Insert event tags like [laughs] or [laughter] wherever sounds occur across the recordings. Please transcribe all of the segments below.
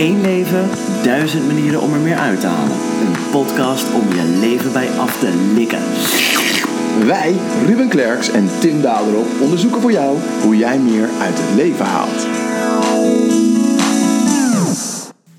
Eén leven, duizend manieren om er meer uit te halen. Een podcast om je leven bij af te likken. Wij, Ruben Klerks en Tim Daderop, onderzoeken voor jou hoe jij meer uit het leven haalt.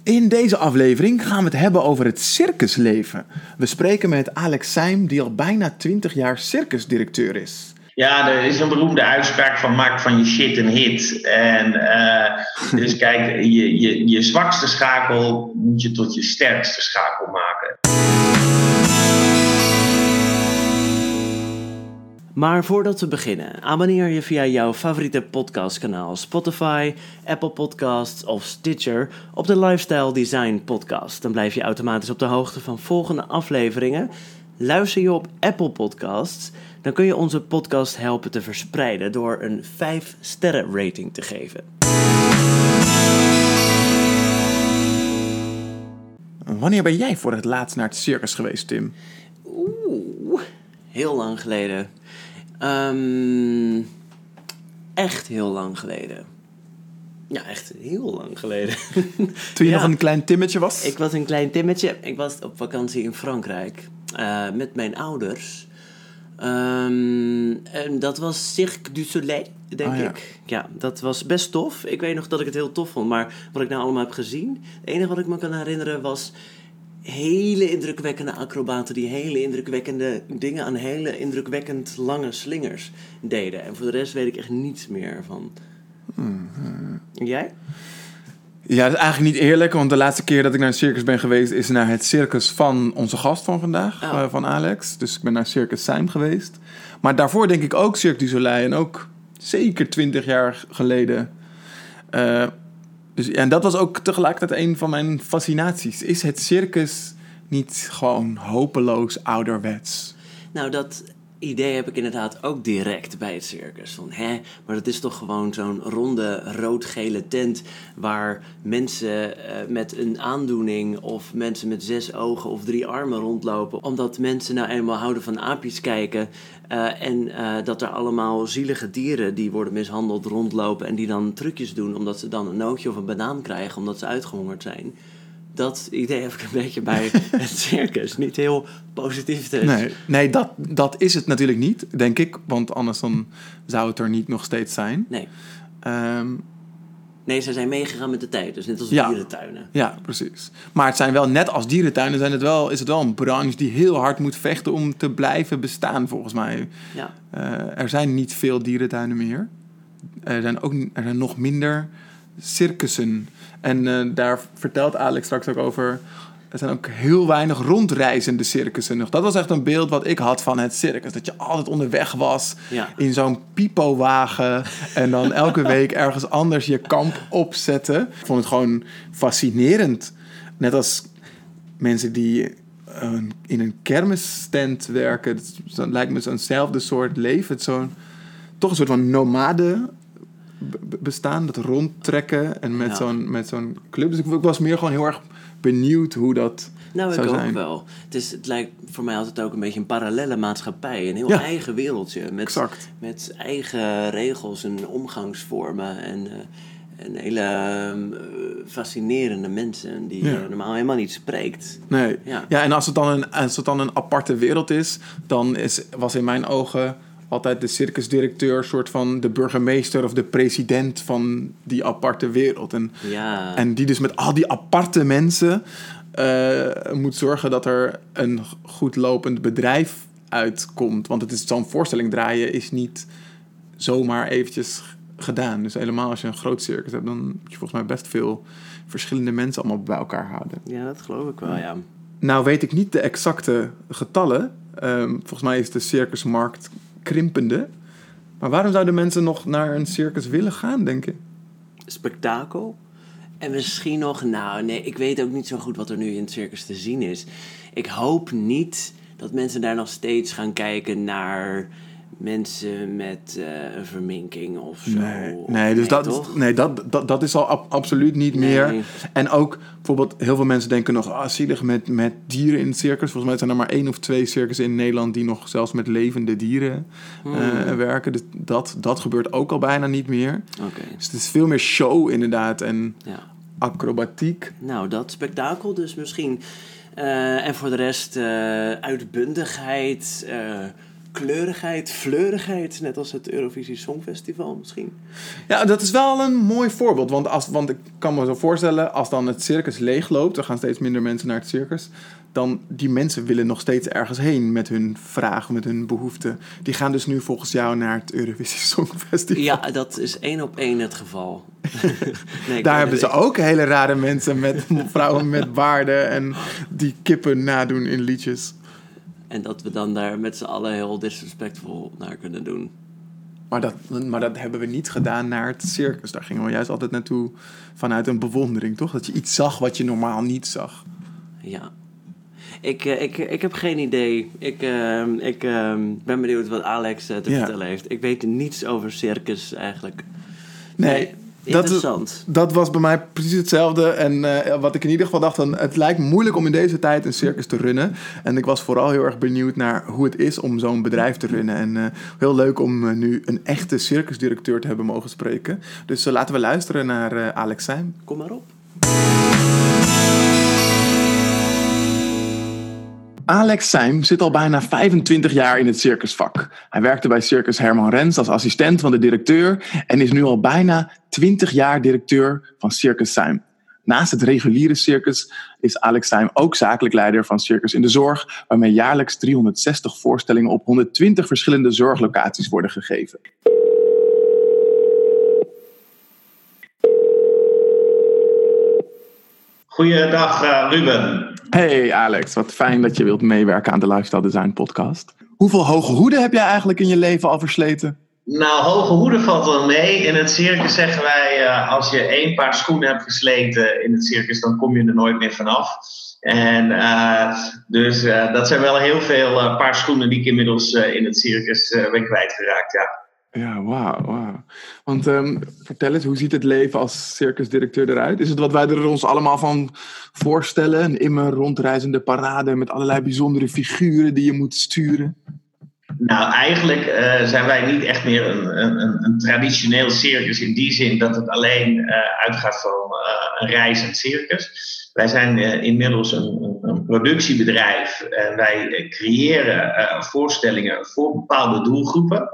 In deze aflevering gaan we het hebben over het circusleven. We spreken met Alex Seim, die al bijna 20 jaar circusdirecteur is. Ja, er is een beroemde uitspraak van maak van je shit een hit. En uh, dus [laughs] kijk, je, je, je zwakste schakel moet je tot je sterkste schakel maken. Maar voordat we beginnen, abonneer je via jouw favoriete podcastkanaal Spotify, Apple Podcasts of Stitcher op de Lifestyle Design Podcast. Dan blijf je automatisch op de hoogte van volgende afleveringen. Luister je op Apple Podcasts, dan kun je onze podcast helpen te verspreiden door een 5 sterren rating te geven. Wanneer ben jij voor het laatst naar het circus geweest, Tim? Oeh, heel lang geleden. Um, echt heel lang geleden. Ja, echt heel lang geleden. Toen je [laughs] nog een klein timmetje was? Ik was een klein timmetje. Ik was op vakantie in Frankrijk uh, met mijn ouders. Um, en dat was Cirque du Soleil, denk Oh, ja. ik. Ja, dat was best tof. Ik weet nog dat ik het heel tof vond. Maar wat ik nou allemaal heb gezien... Het enige wat ik me kan herinneren was... hele indrukwekkende acrobaten... die hele indrukwekkende dingen... aan hele indrukwekkend lange slingers deden. En voor de rest weet ik echt niets meer van. En jij? Ja, dat is eigenlijk niet eerlijk, want de laatste keer dat ik naar een circus ben geweest is naar het circus van onze gast van vandaag, Oh. eh, van Alex. Dus ik ben naar Circus Seim geweest. Maar daarvoor denk ik ook Cirque du Soleil en ook zeker twintig jaar geleden. Eh, dus, en dat was ook tegelijkertijd een van mijn fascinaties. Is het circus niet gewoon hopeloos ouderwets? Nou, dat idee heb ik inderdaad ook direct bij het circus. Van, hè, maar dat is toch gewoon zo'n ronde rood-gele tent... waar mensen eh, met een aandoening of mensen met zes ogen of drie armen rondlopen... omdat mensen nou eenmaal houden van aapjes kijken... eh, en eh, dat er allemaal zielige dieren die worden mishandeld rondlopen... en die dan trucjes doen omdat ze dan een nootje of een banaan krijgen... omdat ze uitgehongerd zijn... Dat idee heb ik een beetje bij [laughs] het circus. Niet heel positief dus. Nee, nee dat, dat is het natuurlijk niet, denk ik. Want anders dan zou het er niet nog steeds zijn. Nee. Ehm, Nee, ze zijn meegegaan met de tijd. Dus net als Ja. dierentuinen. Ja, precies. Maar het zijn wel, net als dierentuinen, zijn het wel, is het wel een branche die heel hard moet vechten om te blijven bestaan, volgens mij. Ja. Eh, er zijn niet veel dierentuinen meer. Er zijn, ook, er zijn nog minder circussen. En eh, daar vertelt Alex straks ook over. Er zijn ook heel weinig rondreizende circussen nog. Dat was echt een beeld wat ik had van het circus. Dat je altijd onderweg was Ja. in zo'n pipowagen. En dan elke week ergens anders je kamp opzetten. Ik vond het gewoon fascinerend. Net als mensen die eh, in een kermisstand werken. Dat, lijkt me zo'nzelfde soort leven. Het zo'n, toch een soort van nomade bestaan. Dat rondtrekken en met Ja. zo'n met zo'n club. Dus ik, ik was meer gewoon heel erg benieuwd hoe dat Nou, ik zou ook zijn. wel. Het, is, het lijkt voor mij altijd ook een beetje een parallelle maatschappij. Een heel Ja. eigen wereldje. Met, Exact. met eigen regels en omgangsvormen. En, en hele ehm, eh, fascinerende mensen die Ja. normaal helemaal niet spreekt. Nee. Ja. Ja, en als het, dan een, als het dan een aparte wereld is, dan is, was in mijn ogen altijd de circusdirecteur soort van de burgemeester of de president van die aparte wereld. En, Ja. en die dus met al die aparte mensen eh, moet zorgen dat er een goed lopend bedrijf uitkomt. Want het is zo'n voorstelling draaien is niet zomaar eventjes gedaan. Dus helemaal als je een groot circus hebt, dan moet je volgens mij best veel verschillende mensen allemaal bij elkaar houden. ja, dat geloof ik wel, ja. Nou weet ik niet de exacte getallen. Ehm, volgens mij is de circusmarkt krimpende. Maar waarom zouden mensen nog naar een circus willen gaan, denk je? spektakel. En misschien nog, nou nee, ik weet ook niet zo goed wat er nu in het circus te zien is. Ik hoop niet dat mensen daar nog steeds gaan kijken naar mensen met eh, een verminking of zo. Nee, nee, dus dat, nee dat, dat, dat is al ab- absoluut niet Nee. meer. En ook bijvoorbeeld, heel veel mensen denken nog, ah, zielig met, met dieren in het circus. Volgens mij zijn er maar één of twee circussen in Nederland die nog zelfs met levende dieren Hmm. eh, werken. Dus dat, dat gebeurt ook al bijna niet meer. Oké, Dus het is veel meer show inderdaad. En ja. acrobatiek. Nou, dat spektakel dus misschien. Eh, en voor de rest uitbundigheid, kleurigheid, fleurigheid. Net als het Eurovisie Songfestival misschien. Ja, dat is wel een mooi voorbeeld. Want, als, want ik kan me zo voorstellen, als dan het circus leegloopt... er gaan steeds minder mensen naar het circus dan die mensen willen nog steeds ergens heen met hun vragen, met hun behoeften. Die gaan dus nu volgens jou naar het Eurovisie [laughs] Songfestival. Ja, dat is één op één het geval. [laughs] nee, Daar hebben ze ook hele rare mensen met [laughs] vrouwen met baarden en die kippen nadoen in liedjes. En dat we dan daar met z'n allen heel disrespectvol naar kunnen doen. Maar dat, maar dat hebben we niet gedaan naar het circus. Daar gingen we juist altijd naartoe vanuit een bewondering, toch? Dat je iets zag wat je normaal niet zag. Ja, ik, eh, ik, ik heb geen idee. Ik, uh, ik uh, ben benieuwd wat Alex uh, te ja. vertellen heeft. Ik weet niets over circus eigenlijk. Nee. nee interessant. Dat, dat, was bij mij precies hetzelfde. En wat ik in ieder geval dacht, van, het lijkt moeilijk om in deze tijd een circus te runnen. En ik was vooral heel erg benieuwd naar hoe het is om zo'n bedrijf te runnen. En heel leuk om nu een echte circusdirecteur te hebben mogen spreken. Dus laten we luisteren naar Alex Seim. Kom maar op. Alex Seim zit al bijna 25 jaar in het circusvak. Hij werkte bij Circus Herman Rens als assistent van de directeur en is nu al bijna 20 jaar directeur van Circus Seim. Naast het reguliere circus is Alex Seim ook zakelijk leider van Circus in de Zorg, waarmee jaarlijks 360 voorstellingen op 120 verschillende zorglocaties worden gegeven. Goeiedag uh, Ruben. Hey Alex, wat fijn dat je wilt meewerken aan de Lifestyle Design podcast. Hoeveel hoge hoeden heb jij eigenlijk in je leven al versleten? Nou, hoge hoeden valt wel mee. In het circus zeggen wij, uh, als je één paar schoenen hebt versleten in het circus, dan kom je er nooit meer vanaf. En uh, dus uh, dat zijn wel heel veel paar schoenen die ik inmiddels in het circus ben kwijtgeraakt, ja. Ja, wauw, wauw. Want um, vertel eens, hoe ziet het leven als circusdirecteur eruit? Is het wat wij er ons allemaal van voorstellen? Een immer rondreizende parade met allerlei bijzondere figuren die je moet sturen? Nou, eigenlijk uh, zijn wij niet echt meer een, een, een, traditioneel circus in die zin dat het alleen uh, uitgaat van uh, een reizend circus. Wij zijn inmiddels een, een, productiebedrijf en wij creëren voorstellingen voor bepaalde doelgroepen.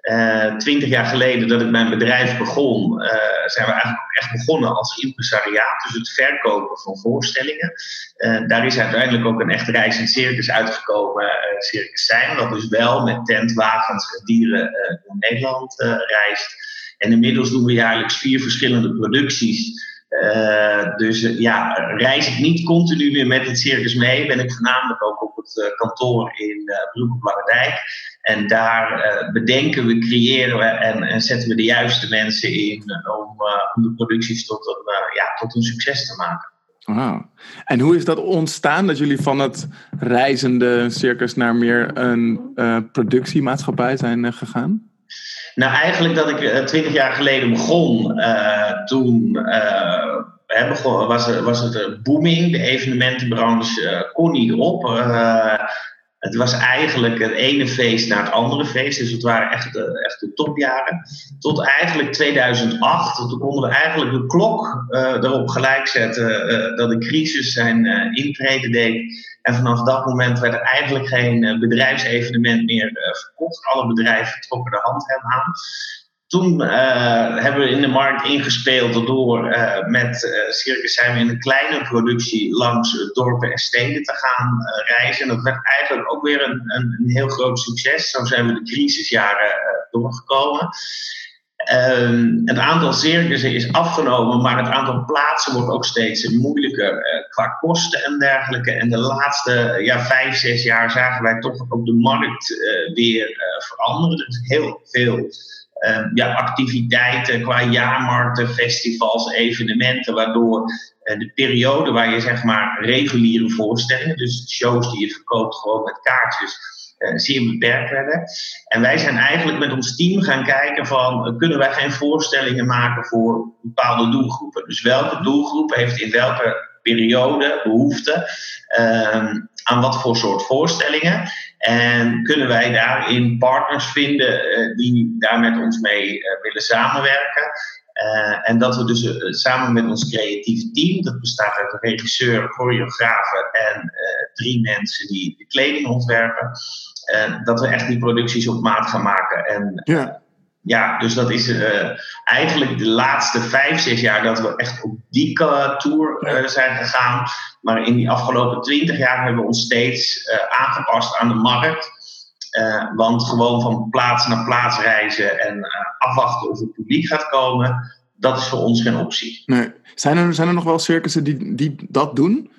Eh, twintig jaar geleden dat ik mijn bedrijf begon, uh, zijn we eigenlijk echt begonnen als impresariaat. Dus het verkopen van voorstellingen. Uh, daar is uiteindelijk ook een echt reizend circus uitgekomen, Circus Zijn. Dat dus wel met tentwagens en dieren door Nederland reist. En inmiddels doen we jaarlijks vier verschillende producties. Dus ja, reis ik niet continu weer met het circus mee. Ben ik voornamelijk ook op het kantoor in uh, Broek en daar bedenken we, creëren we en, en, zetten we de juiste mensen in om, de producties tot een, ja, tot een succes te maken. Wow. En hoe is dat ontstaan dat jullie van het reizende circus naar meer een productiemaatschappij zijn gegaan? Nou, eigenlijk dat ik twintig jaar geleden begon, toen begon, was, was het booming, de evenementenbranche kon niet op het was eigenlijk het ene feest naar het andere feest. Dus het waren echt, uh, echt de topjaren. Tot eigenlijk 2008. Toen konden we eigenlijk de klok uh, erop gelijk zetten uh, dat de crisis zijn intrede deed. En vanaf dat moment werd er eigenlijk geen bedrijfsevenement meer verkocht. Alle bedrijven trokken de hand aan. Toen uh, hebben we in de markt ingespeeld door met uh, Circus zijn we in een kleine productie langs dorpen en steden te gaan reizen. En dat werd eigenlijk ook weer een, een, een, heel groot succes. Zo zijn we de crisisjaren doorgekomen. Ehm, het aantal circussen is afgenomen, maar het aantal plaatsen wordt ook steeds moeilijker qua kosten en dergelijke. En de laatste ja, vijf, zes jaar zagen wij toch ook de markt weer veranderen. Er is heel veel uh, ja, activiteiten qua jaarmarkten, festivals, evenementen, waardoor de periode waar je zeg maar reguliere voorstellingen, dus shows die je verkoopt gewoon met kaartjes, zeer beperkt werden. En wij zijn eigenlijk met ons team gaan kijken van, kunnen wij geen voorstellingen maken voor bepaalde doelgroepen? Dus welke doelgroep heeft in welke periode behoefte ehm, aan wat voor soort voorstellingen? En kunnen wij daarin partners vinden uh, die daar met ons mee willen samenwerken? en dat we dus samen met ons creatieve team, dat bestaat uit een regisseur, choreografen en drie mensen die de kleding ontwerpen, dat we echt die producties op maat gaan maken. En ja ja, dus dat is uh, eigenlijk de laatste vijf, zes jaar dat we echt op die tour uh, zijn gegaan. Maar in die afgelopen twintig jaar hebben we ons steeds uh, aangepast aan de markt. want gewoon van plaats naar plaats reizen en afwachten of het publiek gaat komen, dat is voor ons geen optie. Nee. Zijn, er, zijn er nog wel circussen die, die dat doen?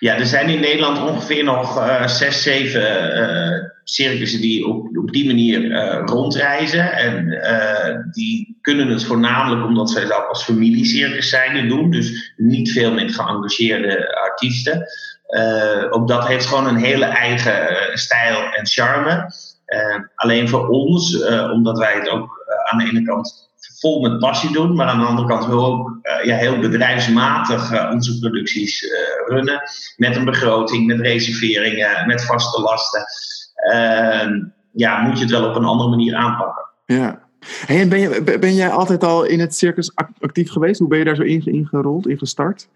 Ja, er zijn in Nederland ongeveer nog uh, zes, zeven uh, circussen die op, op die manier uh, rondreizen. En die kunnen het voornamelijk omdat zij dat als familiecircus zijn doen. Dus niet veel met geëngageerde artiesten. ook dat heeft gewoon een hele eigen stijl en charme. alleen voor ons, omdat wij het ook aan de ene kant vol met passie doen, maar aan de andere kant wil ook uh, ja, heel bedrijfsmatig uh, onze producties uh, runnen. Met een begroting, met reserveringen, met vaste lasten. Ehm, ja, moet je het wel op een andere manier aanpakken. Ja. Hey, en ben, je, ben jij altijd al in het circus actief geweest? Hoe ben je daar zo in, ingerold, ingestart?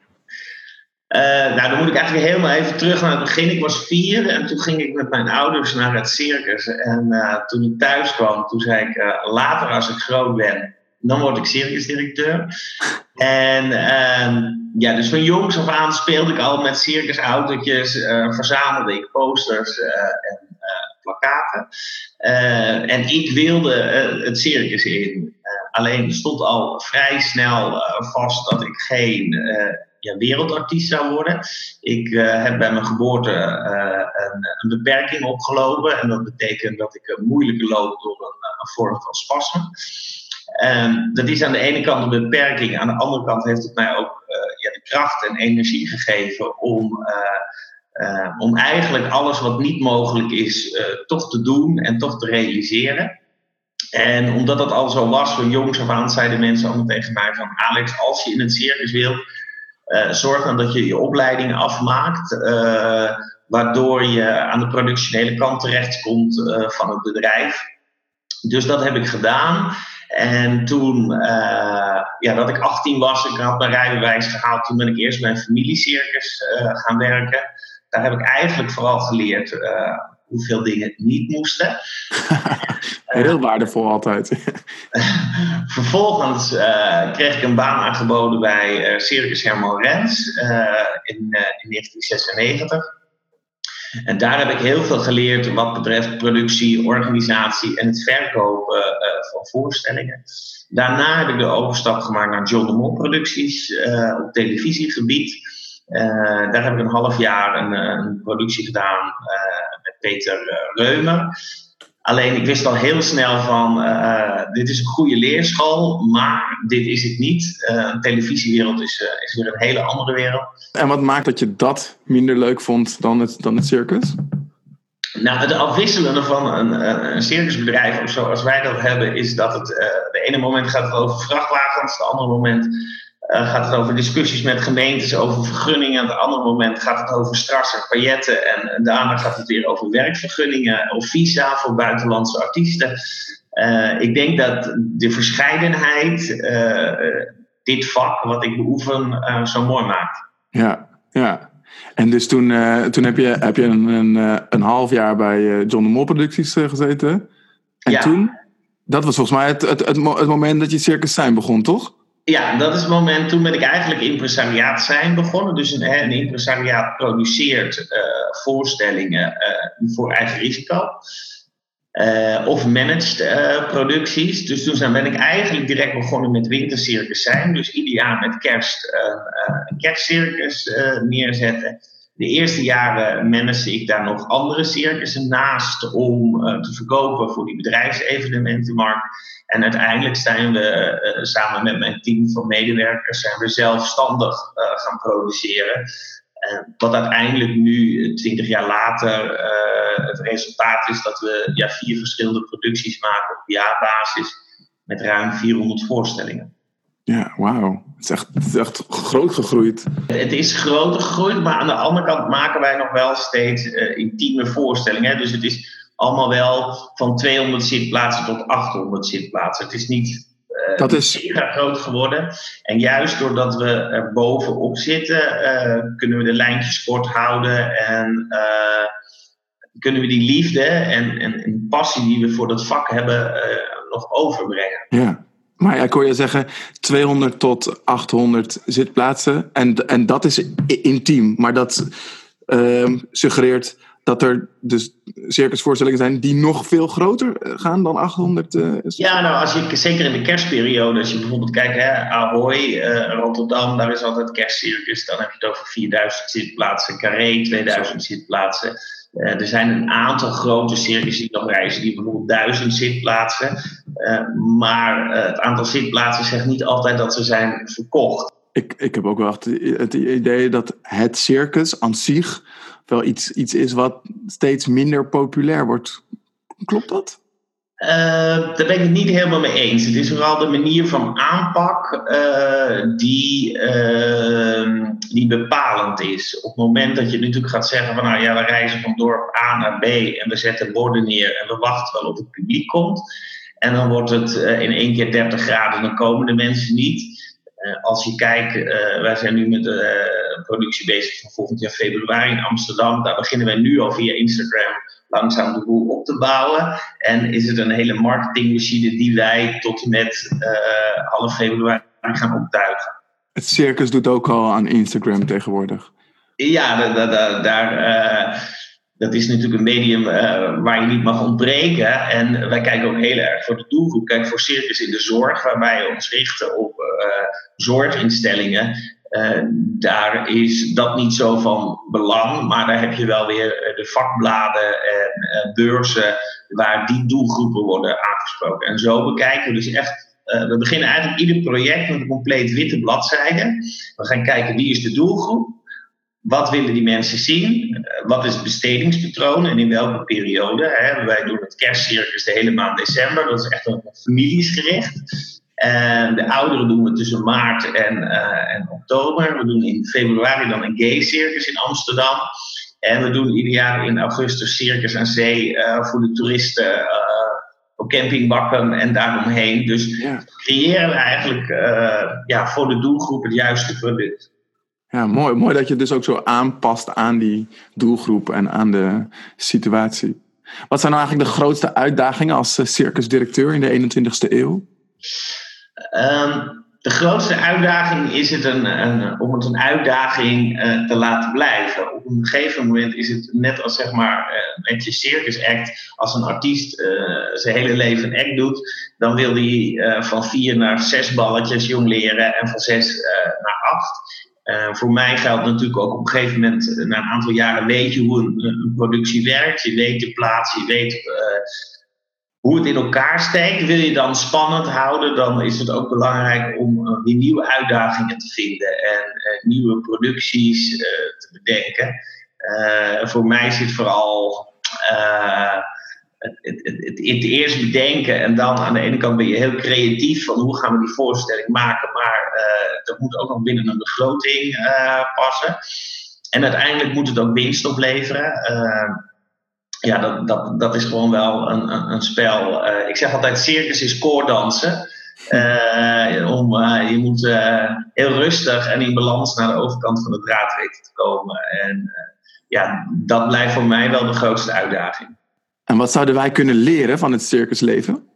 Uh, nou, dan moet ik eigenlijk helemaal even terug naar het begin. Ik was vier en toen ging ik met mijn ouders naar het circus. En uh, toen ik thuis kwam, toen zei ik uh, later als ik groot ben, dan word ik circusdirecteur. En uh, ja, dus van jongs af aan speelde ik al met circusautootjes, uh, verzamelde ik posters uh, en uh, plakaten. en ik wilde het circus in. alleen stond al vrij snel vast dat ik geen ja, wereldartiest zou worden. Ik heb bij mijn geboorte een, een, beperking opgelopen. En dat betekent dat ik moeilijker loop door een, een vorm van spasme. Um, dat is aan de ene kant een beperking, aan de andere kant heeft het mij ook uh, ja, de kracht en energie gegeven om, uh, uh, om eigenlijk alles wat niet mogelijk is, toch te doen en toch te realiseren. En omdat dat al zo was, van jongs af aan zeiden mensen allemaal tegen mij van Alex, als je in het circus wilt, zorg dan dat je je opleiding afmaakt, waardoor je aan de productionele kant terechtkomt van het bedrijf. Dus dat heb ik gedaan. En toen, uh, ja, dat ik 18 was, ik had mijn rijbewijs gehaald, toen ben ik eerst bij een familiecircus uh, gaan werken. Daar heb ik eigenlijk vooral geleerd uh, hoeveel dingen niet moesten. [laughs] Heel waardevol altijd. [laughs] Vervolgens kreeg ik een baan aangeboden bij Circus Herman Rens in, in 1996. En daar heb ik heel veel geleerd wat betreft productie, organisatie en het verkopen uh, van voorstellingen. Daarna heb ik de overstap gemaakt naar John de Mol producties uh, op televisiegebied. Uh, daar heb ik een half jaar een, een productie gedaan met Peter Reumer. Alleen ik wist al heel snel van, uh, dit is een goede leerschool, maar dit is het niet. Uh, een televisiewereld is, uh, is weer een hele andere wereld. En wat maakt dat je dat minder leuk vond dan het, dan het circus? Nou, het afwisselende van een, een, circusbedrijf, of zoals wij dat hebben, is dat het de ene moment gaat het over vrachtwagens, het andere moment uh, gaat het over discussies met gemeentes over vergunningen. Op een ander moment gaat het over strassen, en pailletten. En, daarna gaat het weer over werkvergunningen of visa voor buitenlandse artiesten. Uh, ik denk dat de verscheidenheid uh, dit vak, wat ik beoefen, zo mooi maakt. Ja, ja. En dus toen, toen heb je, heb je een, een, een half jaar bij John de Mol Producties gezeten. En ja. toen, dat was volgens mij het, het, het, het moment dat je Circus Zijn begon, toch? Ja, dat is het moment. Toen ben ik eigenlijk impresariaat zijn begonnen. Dus een, een impresariaat produceert uh, voorstellingen uh, voor eigen risico. Uh, of managed producties. Dus toen ben ik eigenlijk direct begonnen met wintercircus zijn. Dus ieder jaar met kerst een kerstcircus neerzetten. De eerste jaren managde ik daar nog andere circussen naast om te verkopen voor die bedrijfsevenementenmarkt. En uiteindelijk zijn we uh, samen met mijn team van medewerkers zijn we zelfstandig uh, gaan produceren. En wat uiteindelijk nu, twintig jaar later, het resultaat is dat we ja, vier verschillende producties maken op jaarbasis met ruim 400 voorstellingen. Ja, wauw. Het, is echt, het is echt groot gegroeid. Het is groter gegroeid, maar aan de andere kant maken wij nog wel steeds intieme voorstellingen. Dus het is allemaal wel van 200 zitplaatsen tot 800 zitplaatsen. Het is niet uh, Dat is- mega groot geworden. En juist doordat we er bovenop zitten, eh, kunnen we de lijntjes kort houden en eh, kunnen we die liefde en, en, en passie die we voor dat vak hebben eh, nog overbrengen. Ja. Maar ja, ik hoor je zeggen 200 tot 800 zitplaatsen. En, en dat is intiem. Maar dat ehm, suggereert dat er dus circusvoorstellingen zijn die nog veel groter eh, gaan dan 800. eh, Ja, nou, als je, zeker in de kerstperiode, als je bijvoorbeeld kijkt, hè, Ahoy, eh, Rotterdam, daar is altijd kerstcircus. Dan heb je het over 4000 zitplaatsen, Carré 2000 zitplaatsen. Er zijn een aantal grote circus die nog reizen, die bijvoorbeeld 1000 zitplaatsen. Eh, maar eh, het aantal zitplaatsen zegt niet altijd dat ze zijn verkocht. Ik, ik heb ook wel het idee dat het circus aan zich wel iets, iets is wat steeds minder populair wordt. Klopt dat? Eh, daar ben ik het niet helemaal mee eens. Het is vooral de manier van aanpak die, eh, die bepalend is. Op het moment dat je natuurlijk gaat zeggen van nou ja, we reizen van dorp A naar B en we zetten borden neer en we wachten wel op het publiek komt. En dan wordt het eh, in één keer 30 graden, dan komen de mensen niet. Eh, als je kijkt, eh, wij zijn nu met de productie bezig van volgend jaar februari in Amsterdam. Daar beginnen wij nu al via Instagram langzaam de boel op te bouwen. En is het een hele marketingmachine die wij tot en met eh, half februari gaan optuigen. Het circus doet ook al aan Instagram tegenwoordig. Ja, da- da- da- daar, eh, dat is natuurlijk een medium eh, waar je niet mag ontbreken. En wij kijken ook heel erg voor de doelgroep. Kijk, voor circus in de zorg, waarbij we ons richten op eh, zorginstellingen. eh, daar is dat niet zo van belang, maar daar heb je wel weer de vakbladen en beurzen waar die doelgroepen worden aangesproken. En zo bekijken we dus echt we beginnen eigenlijk ieder project met een compleet witte bladzijde. We gaan kijken wie is de doelgroep. Wat willen die mensen zien? Eh, Wat is het bestedingspatroon en in welke periode? Hè? Wij doen het kerstcircus de hele maand december. Dat is echt een familiesgericht. En de ouderen doen we tussen maart en, eh, en oktober. We doen in februari dan een gay circus in Amsterdam. En we doen ieder jaar in augustus circus aan zee eh, voor de toeristen eh, op camping Bakkum en daaromheen. Dus Ja. creëren we eigenlijk eh, ja, voor de doelgroep het juiste product. Ja, mooi, mooi dat je dus ook zo aanpast aan die doelgroep en aan de situatie. Wat zijn nou eigenlijk de grootste uitdagingen als eh, circusdirecteur in de 21ste eeuw? Ehm, de grootste uitdaging is het een, een, om het een uitdaging eh, te laten blijven. Op een gegeven moment is het net als zeg maar eh, met je circus act. Als een artiest zijn hele leven een act doet, dan wil hij van vier naar zes balletjes jong leren en van zes naar acht. Eh, voor mij geldt natuurlijk ook op een gegeven moment, eh, na een aantal jaren, weet je hoe een, productie werkt. Je weet de plaats, je weet eh, hoe het in elkaar steekt. Wil je dan spannend houden, dan is het ook belangrijk om weer nieuwe uitdagingen te vinden en nieuwe producties te bedenken. Voor mij zit vooral het, het, het, het, eerst bedenken en dan aan de ene kant ben je heel creatief van hoe gaan we die voorstelling maken, maar dat moet ook nog binnen een begroting passen. En uiteindelijk moet het ook winst opleveren ja, dat, dat, dat is gewoon wel een, een, een spel. Uh, ik zeg altijd, circus is koordansen. Uh, om, uh, je moet heel rustig en in balans naar de overkant van de draad weten te komen. En ja, dat blijft voor mij wel de grootste uitdaging. En wat zouden wij kunnen leren van het circusleven?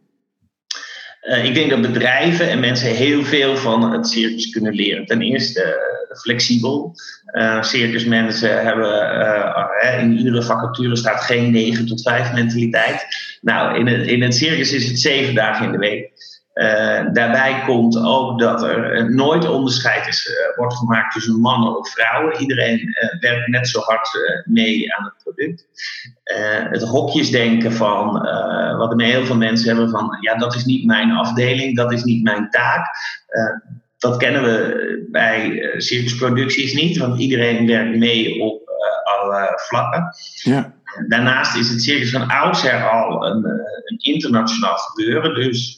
ik denk dat bedrijven en mensen heel veel van het circus kunnen leren. Ten eerste flexibel. Uh, circusmensen hebben in iedere vacature staat geen 9 tot 5 mentaliteit. Nou, in het, in het circus is het zeven dagen in de week. Uh, daarbij komt ook dat er nooit onderscheid is, wordt gemaakt tussen mannen of vrouwen. Iedereen werkt net zo hard mee aan het product. het hokjesdenken van wat heel veel mensen hebben van ja, dat is niet mijn afdeling, dat is niet mijn taak dat kennen we bij circusproducties niet, want iedereen werkt mee op alle vlakken. Ja. Daarnaast is het circus van oudsher al een, een internationaal gebeuren, dus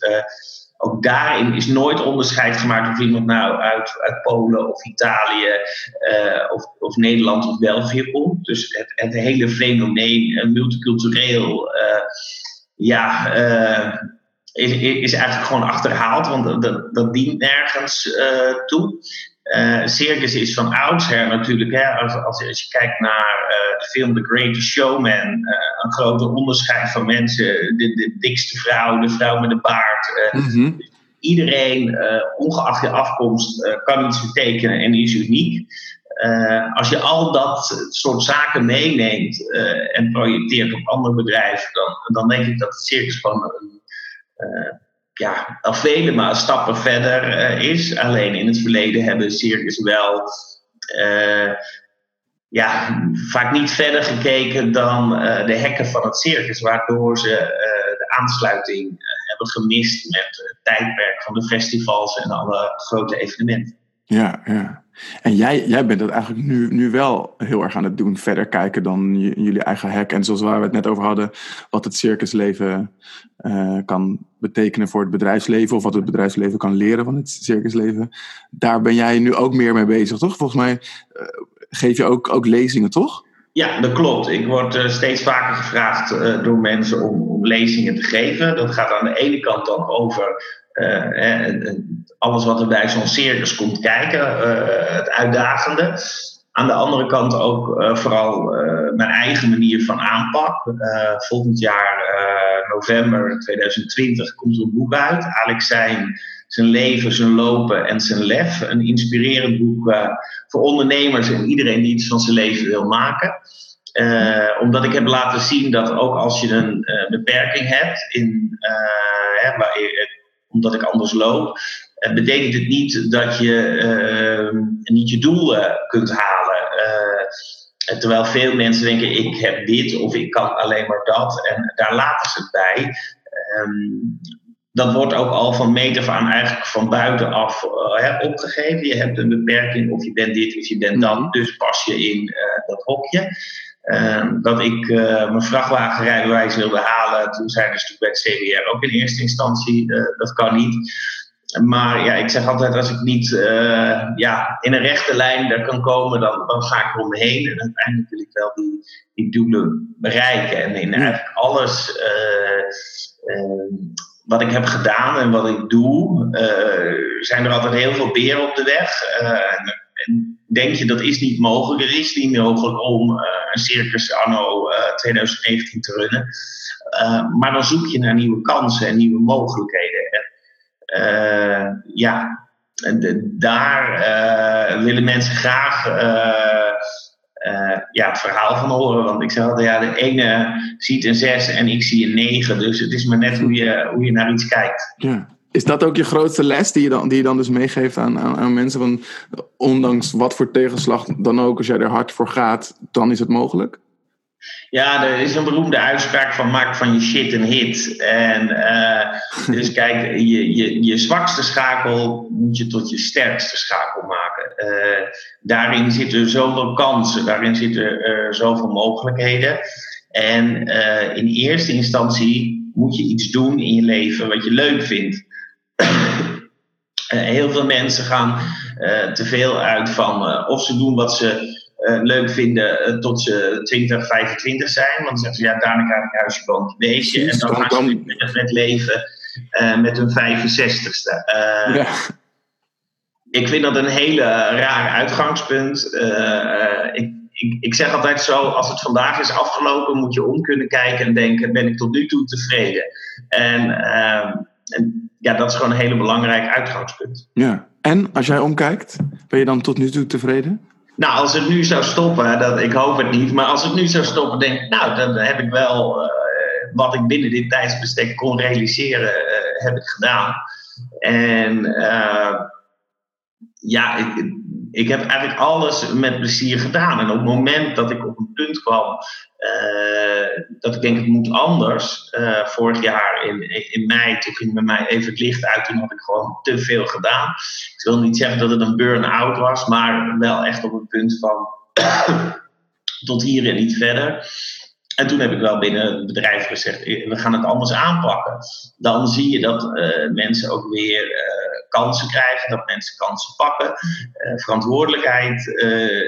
ook daarin is nooit onderscheid gemaakt of iemand nou uit, uit Polen of Italië of, of, Nederland of België komt. Dus het, het hele fenomeen multicultureel, ja is, is eigenlijk gewoon achterhaald, want dat, dat dient nergens toe. Uh, circus is van oudsher natuurlijk, hè, als, als, als je kijkt naar uh, de film The Greatest Showman, uh, een grote onderscheid van mensen, de, de dikste vrouw, de vrouw met de baard. Mm Iedereen, ongeacht je afkomst, kan iets betekenen en is uniek. als je al dat soort zaken meeneemt en projecteert op andere bedrijven, dan, dan denk ik dat het circus gewoon een ja, al vele maar stappen verder uh, is. Alleen in het verleden hebben circus wel uh, ja, vaak niet verder gekeken dan uh, de hekken van het circus, waardoor ze de aansluiting hebben gemist met het tijdperk van de festivals en alle grote evenementen. Ja, ja. En jij, jij bent dat eigenlijk nu, nu wel heel erg aan het doen. Verder kijken dan jullie eigen hek. En zoals waar we het net over hadden, wat het circusleven uh, kan betekenen voor het bedrijfsleven. Of wat het bedrijfsleven kan leren van het circusleven. Daar ben jij nu ook meer mee bezig, toch? Volgens mij uh, geef je ook, ook lezingen, toch? Ja, dat klopt. Ik word uh, steeds vaker gevraagd door mensen om, om lezingen te geven. Dat gaat aan de ene kant dan over alles wat er bij zo'n circus komt kijken, het uitdagende. Aan de andere kant ook vooral mijn eigen manier van aanpak. volgend jaar, november 2020, komt er een boek uit. Alex zijn, zijn leven, zijn lopen en zijn lef. Een inspirerend boek voor ondernemers en iedereen die iets van zijn leven wil maken. omdat ik heb laten zien dat ook als je een beperking hebt in, hè, omdat ik anders loop, uh, betekent het niet dat je uh, niet je doel uh, kunt halen. Eh, terwijl veel mensen denken, ik heb dit of ik kan alleen maar dat. En daar laten ze het bij. Um, dat wordt ook al van meet af aan eigenlijk van buitenaf uh, opgegeven. Je hebt een beperking of je bent dit of je bent dat. Mhm. Dus pas je in dat hokje. Uh, dat ik uh, mijn vrachtwagenrijbewijs wilde halen. Toen zei dus bij het CDR ook in eerste instantie, uh, dat kan niet. Maar ja, ik zeg altijd, als ik niet ja, in een rechte lijn daar kan komen, dan, dan ga ik eromheen. En uiteindelijk wil ik wel die, die doelen bereiken. En in eigenlijk alles wat ik heb gedaan en wat ik doe, zijn er altijd heel veel beren op de weg. en denk je dat is niet mogelijk. Er is niet mogelijk om uh, een circus anno uh, eh, 2019 te runnen. Uh, maar dan zoek je naar nieuwe kansen en nieuwe mogelijkheden. En, ja, daar willen mensen graag ja, het verhaal van horen. Want ik zeg altijd, ja, de ene ziet een 6 en ik zie een 9. Dus het is maar net hoe je, hoe je naar iets kijkt. Ja. Is dat ook je grootste les die je dan, die je dan dus meegeeft aan, aan, aan, mensen? Van, ondanks wat voor tegenslag dan ook, als jij er hard voor gaat, dan is het mogelijk? Ja, er is een beroemde uitspraak van maak van je shit een hit. En uh, dus kijk, je, je, je zwakste schakel moet je tot je sterkste schakel maken. Uh, daarin zitten zoveel kansen, daarin zitten uh, zoveel mogelijkheden. En in eerste instantie moet je iets doen in je leven wat je leuk vindt. [clears throat] Eh, heel veel mensen gaan uh, te veel uit van uh, of ze doen wat ze leuk vinden tot ze 20, 25 zijn. Want dan zeggen ze, ja, daarna krijg ik huisje, boontje, beestje. En dan gaan ze met het leven met hun 65ste. Ja. Ik vind dat een hele raar uitgangspunt. ik, ik, ik, zeg altijd zo, als het vandaag is afgelopen, moet je om kunnen kijken en denken, ben ik tot nu toe tevreden? En, en ja, dat is gewoon een hele belangrijk uitgangspunt. Ja. En als jij omkijkt, ben je dan tot nu toe tevreden? Nou, als het nu zou stoppen, dat, ik hoop het niet, maar als het nu zou stoppen, denk ik, nou, dan heb ik wel uh, wat ik binnen dit tijdsbestek kon realiseren, uh, heb ik gedaan. En uh, ja, ik, ik heb eigenlijk alles met plezier gedaan. En op het moment dat ik op een punt kwam uh, dat ik denk het moet anders. Uh, vorig jaar in, in mei, toen ging bij mij even het licht uit. Toen had ik gewoon te veel gedaan. Ik wil niet zeggen dat het een burn-out was, maar wel echt op een punt van [coughs] tot hier en niet verder. En toen heb ik wel binnen het bedrijf gezegd, eh, we gaan het anders aanpakken. Dan zie je dat uh, mensen ook weer uh, kansen krijgen, dat mensen kansen pakken, uh, verantwoordelijkheid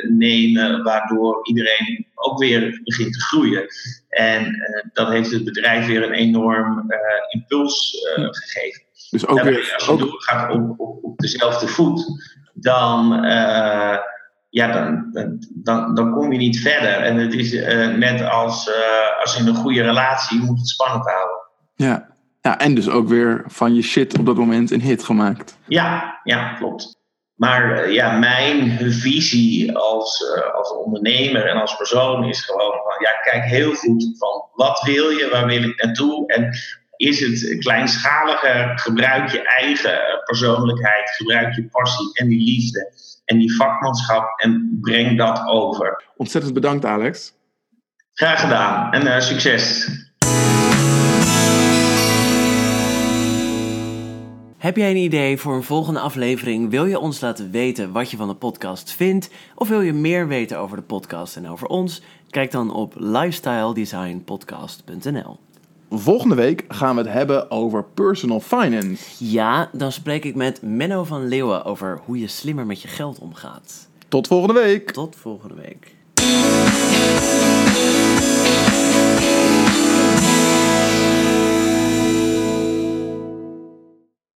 nemen, waardoor iedereen ook weer begint te groeien. En dat heeft het bedrijf weer een enorm impuls gegeven. Dus ook weer, als je ook... doorgaat op, op, op, dezelfde voet, dan ja, dan, dan, dan kom je niet verder. En het is uh, net als, uh, als in een goede relatie, je moet het spannend houden. Ja. ja, en dus ook weer van je shit op dat moment een hit gemaakt. Ja, ja klopt. Maar uh, ja, mijn visie als, als ondernemer en als persoon is gewoon van, ja, kijk heel goed van wat wil je, waar wil ik naartoe en is het kleinschaliger, gebruik je eigen persoonlijkheid, gebruik je passie en die liefde en die vakmanschap en breng dat over. Ontzettend bedankt, Alex. Graag gedaan en uh, succes. Heb jij een idee voor een volgende aflevering? Wil je ons laten weten wat je van de podcast vindt? Of wil je meer weten over de podcast en over ons? Kijk dan op lifestyledesignpodcast.nl. Volgende week gaan we het hebben over personal finance. Ja, dan spreek ik met Menno van Leeuwen over hoe je slimmer met je geld omgaat. Tot volgende week. Tot volgende week.